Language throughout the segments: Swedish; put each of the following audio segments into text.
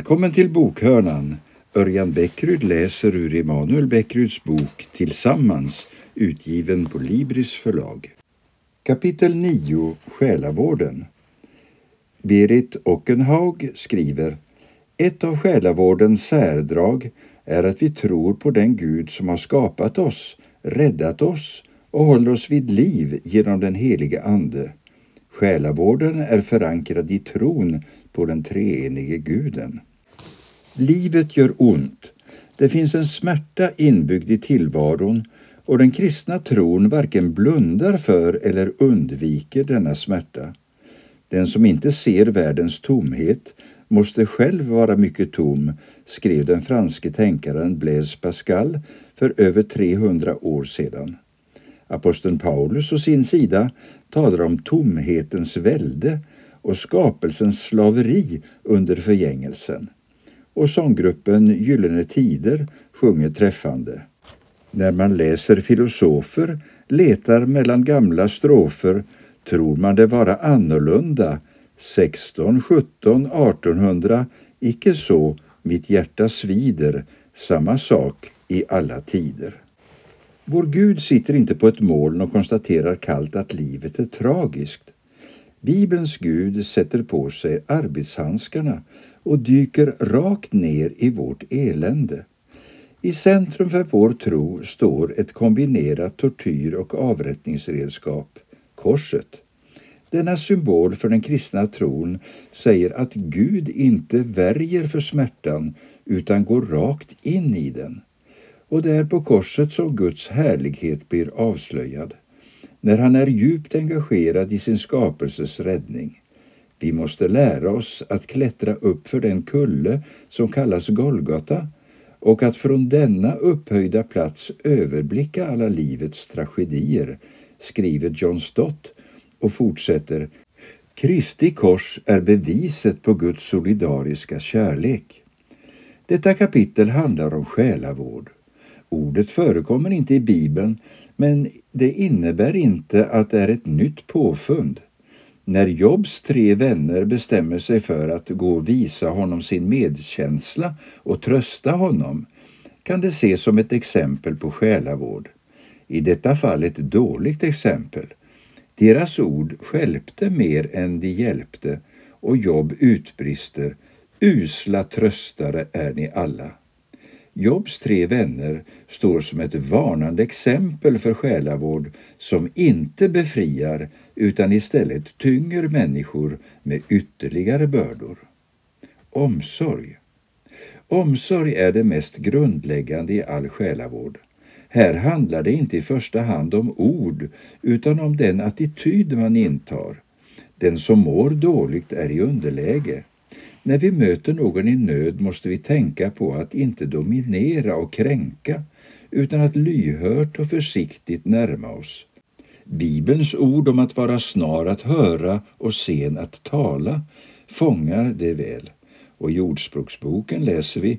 Välkommen till Bokhörnan. Örjan Bäckryd läser ur Emanuel Bäckryds bok Tillsammans, utgiven på Libris förlag. Kapitel 9 Själavården Berit Ockenhaug skriver Ett av själavårdens särdrag är att vi tror på den Gud som har skapat oss, räddat oss och håller oss vid liv genom den helige Ande. Själavården är förankrad i tron på den treenige guden. Livet gör ont. Det finns en smärta inbyggd i tillvaron och den kristna tron varken blundar för eller undviker denna smärta. Den som inte ser världens tomhet måste själv vara mycket tom, skrev den franske tänkaren Blaise Pascal för över 300 år sedan. Aposteln Paulus å sin sida talar om tomhetens välde och skapelsens slaveri under förgängelsen. Och sånggruppen Gyllene Tider sjunger träffande. När man läser filosofer, letar mellan gamla strofer, tror man det vara annorlunda 16, 17, 1800, icke så, mitt hjärta svider, samma sak i alla tider. Vår Gud sitter inte på ett moln och konstaterar kallt att livet är tragiskt. Bibelns Gud sätter på sig arbetshandskarna och dyker rakt ner i vårt elände. I centrum för vår tro står ett kombinerat tortyr och avrättningsredskap, korset. Denna symbol för den kristna tron säger att Gud inte värjer för smärtan utan går rakt in i den. Och det är på korset som Guds härlighet blir avslöjad, när han är djupt engagerad i sin skapelses räddning. Vi måste lära oss att klättra upp för den kulle som kallas Golgata och att från denna upphöjda plats överblicka alla livets tragedier, skriver John Stott och fortsätter Kristi kors är beviset på Guds solidariska kärlek. Detta kapitel handlar om själavård. Ordet förekommer inte i Bibeln, men det innebär inte att det är ett nytt påfund. När Jobs tre vänner bestämmer sig för att gå och visa honom sin medkänsla och trösta honom kan det ses som ett exempel på själavård. I detta fall ett dåligt exempel. Deras ord skälpte mer än de hjälpte och Job utbrister Usla tröstare är ni alla. Jobs tre vänner står som ett varnande exempel för själavård som inte befriar utan istället tynger människor med ytterligare bördor. Omsorg. Omsorg är det mest grundläggande i all själavård. Här handlar det inte i första hand om ord utan om den attityd man intar. Den som mår dåligt är i underläge. När vi möter någon i nöd måste vi tänka på att inte dominera och kränka utan att lyhört och försiktigt närma oss. Bibelns ord om att vara snar att höra och sen att tala fångar det väl. Och i Ordspråksboken läser vi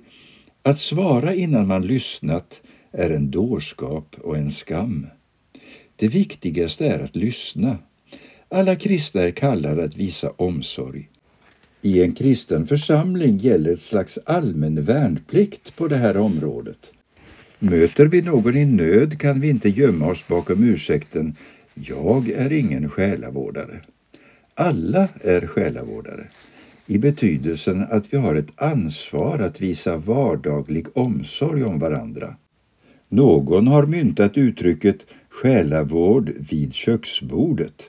att svara innan man lyssnat är en dårskap och en skam. Det viktigaste är att lyssna. Alla kristna är kallade att visa omsorg. I en kristen församling gäller ett slags allmän värnplikt på det här området. Möter vi någon i nöd kan vi inte gömma oss bakom ursäkten ”jag är ingen själavårdare”. Alla är själavårdare i betydelsen att vi har ett ansvar att visa vardaglig omsorg om varandra. Någon har myntat uttrycket själavård vid köksbordet.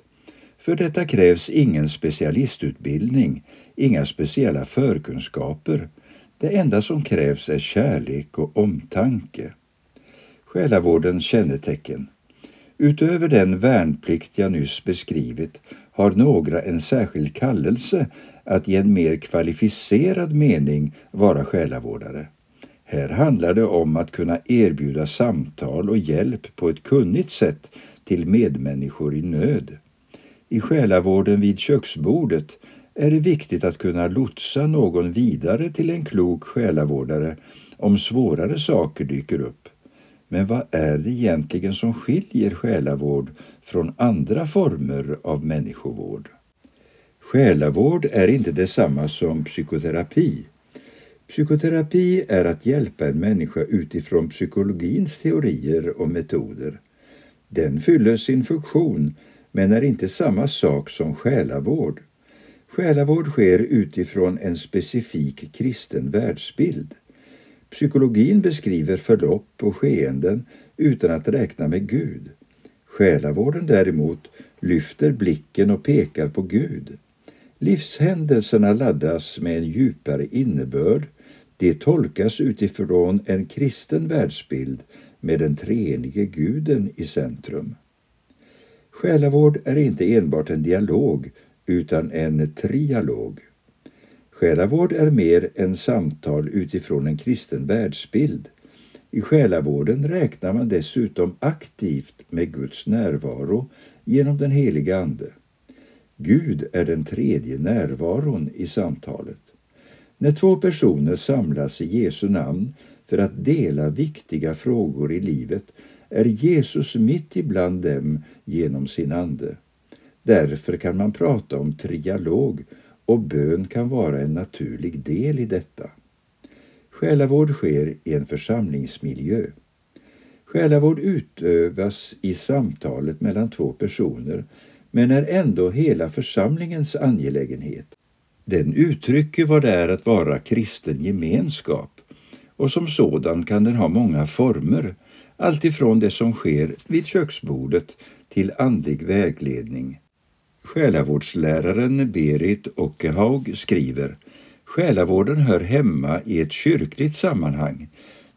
För detta krävs ingen specialistutbildning, inga speciella förkunskaper. Det enda som krävs är kärlek och omtanke. Själavårdens kännetecken. Utöver den värnplikt jag nyss beskrivit har några en särskild kallelse att i en mer kvalificerad mening vara själavårdare. Här handlar det om att kunna erbjuda samtal och hjälp på ett kunnigt sätt till medmänniskor i nöd. I själavården vid köksbordet är det viktigt att kunna lotsa någon vidare till en klok själavårdare om svårare saker dyker upp. Men vad är det egentligen som skiljer själavård från andra former av människovård? Själavård är inte detsamma som psykoterapi. Psykoterapi är att hjälpa en människa utifrån psykologins teorier och metoder. Den fyller sin funktion men är inte samma sak som själavård. Själavård sker utifrån en specifik kristen världsbild. Psykologin beskriver förlopp och skeenden utan att räkna med Gud. Själavården däremot lyfter blicken och pekar på Gud. Livshändelserna laddas med en djupare innebörd. De tolkas utifrån en kristen världsbild med den treenige guden i centrum. Själavård är inte enbart en dialog utan en trialog. Själavård är mer än samtal utifrån en kristen världsbild. I själavården räknar man dessutom aktivt med Guds närvaro genom den heliga Ande. Gud är den tredje närvaron i samtalet. När två personer samlas i Jesu namn för att dela viktiga frågor i livet är Jesus mitt ibland dem genom sin ande. Därför kan man prata om trialog och bön kan vara en naturlig del i detta. Själavård sker i en församlingsmiljö. Själavård utövas i samtalet mellan två personer men är ändå hela församlingens angelägenhet. Den uttrycker vad det är att vara kristen gemenskap och som sådan kan den ha många former, alltifrån det som sker vid köksbordet till andlig vägledning. Själavårdsläraren Berit Ockehaug skriver Själavården hör hemma i ett kyrkligt sammanhang.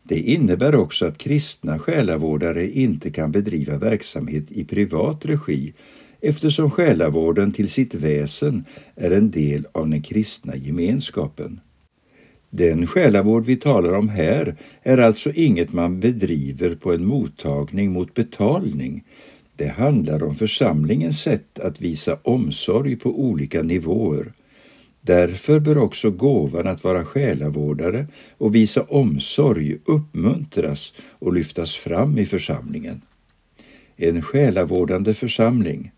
Det innebär också att kristna själavårdare inte kan bedriva verksamhet i privat regi eftersom själavården till sitt väsen är en del av den kristna gemenskapen. Den själavård vi talar om här är alltså inget man bedriver på en mottagning mot betalning. Det handlar om församlingens sätt att visa omsorg på olika nivåer. Därför bör också gåvan att vara själavårdare och visa omsorg uppmuntras och lyftas fram i församlingen. En själavårdande församling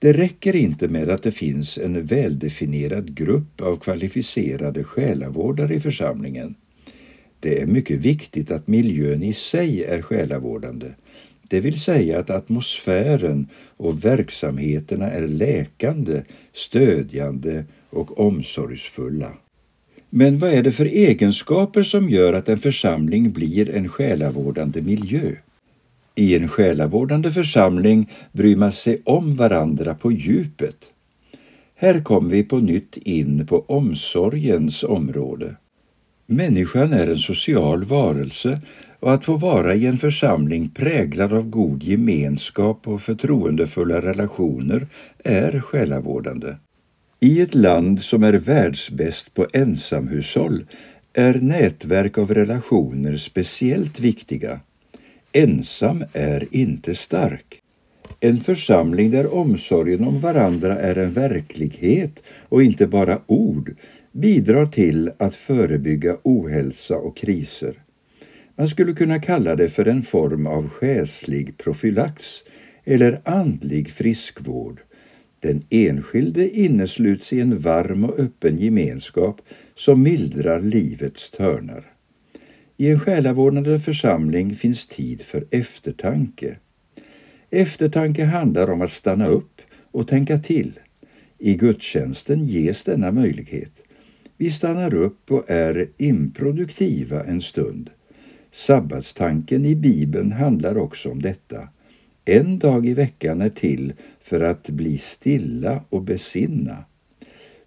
det räcker inte med att det finns en väldefinierad grupp av kvalificerade själavårdare i församlingen. Det är mycket viktigt att miljön i sig är själavårdande, det vill säga att atmosfären och verksamheterna är läkande, stödjande och omsorgsfulla. Men vad är det för egenskaper som gör att en församling blir en själavårdande miljö? I en själavårdande församling bryr man sig om varandra på djupet. Här kommer vi på nytt in på omsorgens område. Människan är en social varelse och att få vara i en församling präglad av god gemenskap och förtroendefulla relationer är själavårdande. I ett land som är världsbäst på ensamhushåll är nätverk av relationer speciellt viktiga. Ensam är inte stark. En församling där omsorgen om varandra är en verklighet och inte bara ord bidrar till att förebygga ohälsa och kriser. Man skulle kunna kalla det för en form av själslig profylax eller andlig friskvård. Den enskilde innesluts i en varm och öppen gemenskap som mildrar livets törnar. I en själavårdande församling finns tid för eftertanke. Eftertanke handlar om att stanna upp och tänka till. I gudstjänsten ges denna möjlighet. Vi stannar upp och är improduktiva en stund. Sabbatstanken i Bibeln handlar också om detta. En dag i veckan är till för att bli stilla och besinna.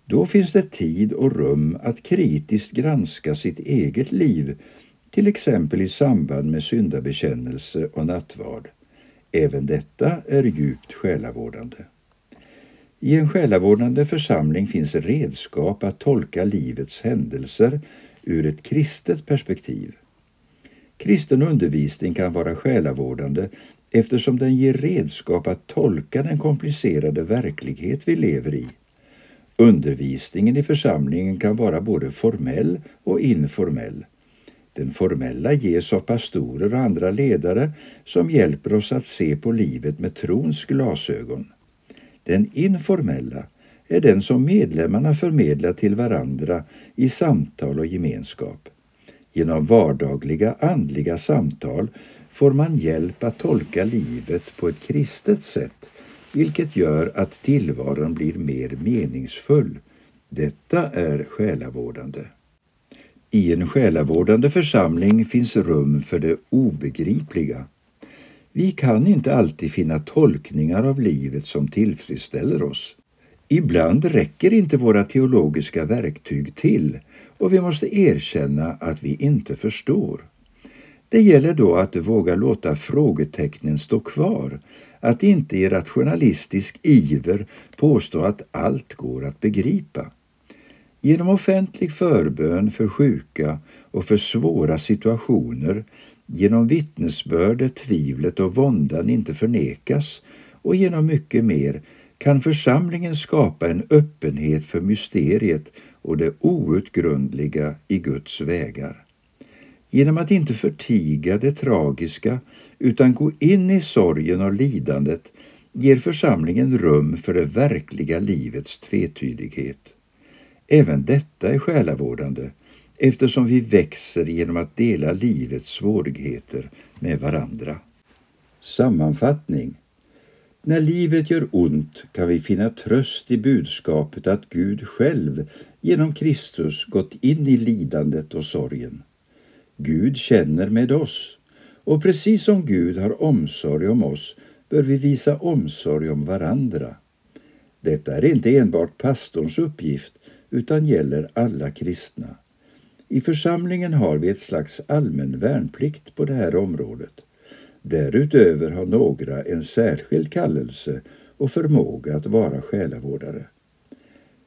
Då finns det tid och rum att kritiskt granska sitt eget liv till exempel i samband med syndabekännelse och nattvard. Även detta är djupt själavårdande. I en själavårdande församling finns redskap att tolka livets händelser ur ett kristet perspektiv. Kristen undervisning kan vara själavårdande eftersom den ger redskap att tolka den komplicerade verklighet vi lever i. Undervisningen i församlingen kan vara både formell och informell. Den formella ges av pastorer och andra ledare som hjälper oss att se på livet med trons glasögon. Den informella är den som medlemmarna förmedlar till varandra i samtal och gemenskap. Genom vardagliga andliga samtal får man hjälp att tolka livet på ett kristet sätt vilket gör att tillvaron blir mer meningsfull. Detta är själavårdande. I en själavårdande församling finns rum för det obegripliga. Vi kan inte alltid finna tolkningar av livet som tillfredsställer oss. Ibland räcker inte våra teologiska verktyg till och vi måste erkänna att vi inte förstår. Det gäller då att våga låta frågetecknen stå kvar, att inte i rationalistisk iver påstå att allt går att begripa. Genom offentlig förbön för sjuka och för svåra situationer, genom vittnesbördet, tvivlet och våndan inte förnekas och genom mycket mer kan församlingen skapa en öppenhet för mysteriet och det outgrundliga i Guds vägar. Genom att inte förtiga det tragiska utan gå in i sorgen och lidandet ger församlingen rum för det verkliga livets tvetydighet. Även detta är själavårdande eftersom vi växer genom att dela livets svårigheter med varandra. Sammanfattning När livet gör ont kan vi finna tröst i budskapet att Gud själv genom Kristus gått in i lidandet och sorgen. Gud känner med oss och precis som Gud har omsorg om oss bör vi visa omsorg om varandra. Detta är inte enbart pastorns uppgift utan gäller alla kristna. I församlingen har vi ett slags allmän värnplikt på det här området. Därutöver har några en särskild kallelse och förmåga att vara själavårdare.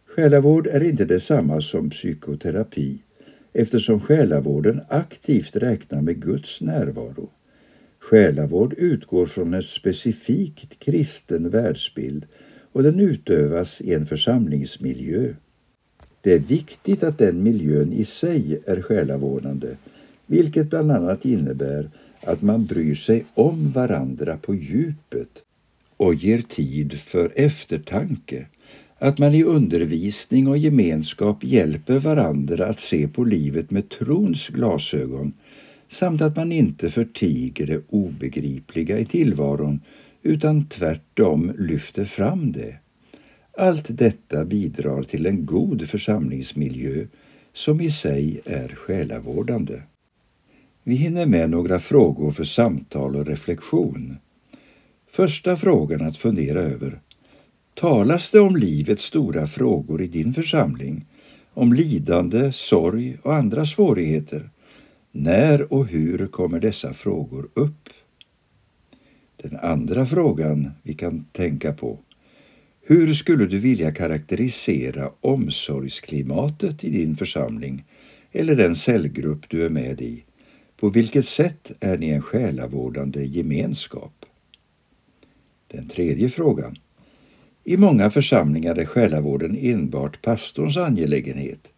Själavård är inte detsamma som psykoterapi eftersom själavården aktivt räknar med Guds närvaro. Själavård utgår från en specifikt kristen världsbild och den utövas i en församlingsmiljö. Det är viktigt att den miljön i sig är själavårdande, vilket bland annat innebär att man bryr sig om varandra på djupet och ger tid för eftertanke, att man i undervisning och gemenskap hjälper varandra att se på livet med trons glasögon samt att man inte förtiger det obegripliga i tillvaron utan tvärtom lyfter fram det. Allt detta bidrar till en god församlingsmiljö som i sig är själavårdande. Vi hinner med några frågor för samtal och reflektion. Första frågan att fundera över. Talas det om livets stora frågor i din församling? Om lidande, sorg och andra svårigheter? När och hur kommer dessa frågor upp? Den andra frågan vi kan tänka på. Hur skulle du vilja karaktärisera omsorgsklimatet i din församling eller den cellgrupp du är med i? På vilket sätt är ni en själavårdande gemenskap? Den tredje frågan. I många församlingar är själavården enbart pastorns angelägenhet.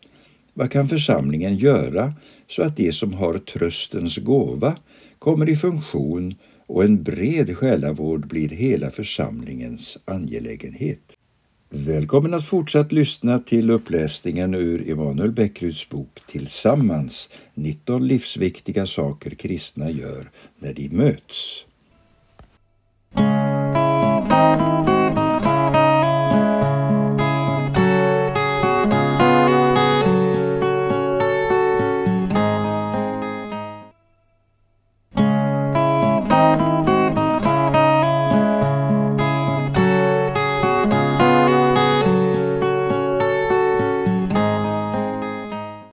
Vad kan församlingen göra så att de som har tröstens gåva kommer i funktion och en bred själavård blir hela församlingens angelägenhet. Välkommen att fortsatt lyssna till uppläsningen ur Emanuel Bäckruds bok Tillsammans 19 livsviktiga saker kristna gör när de möts.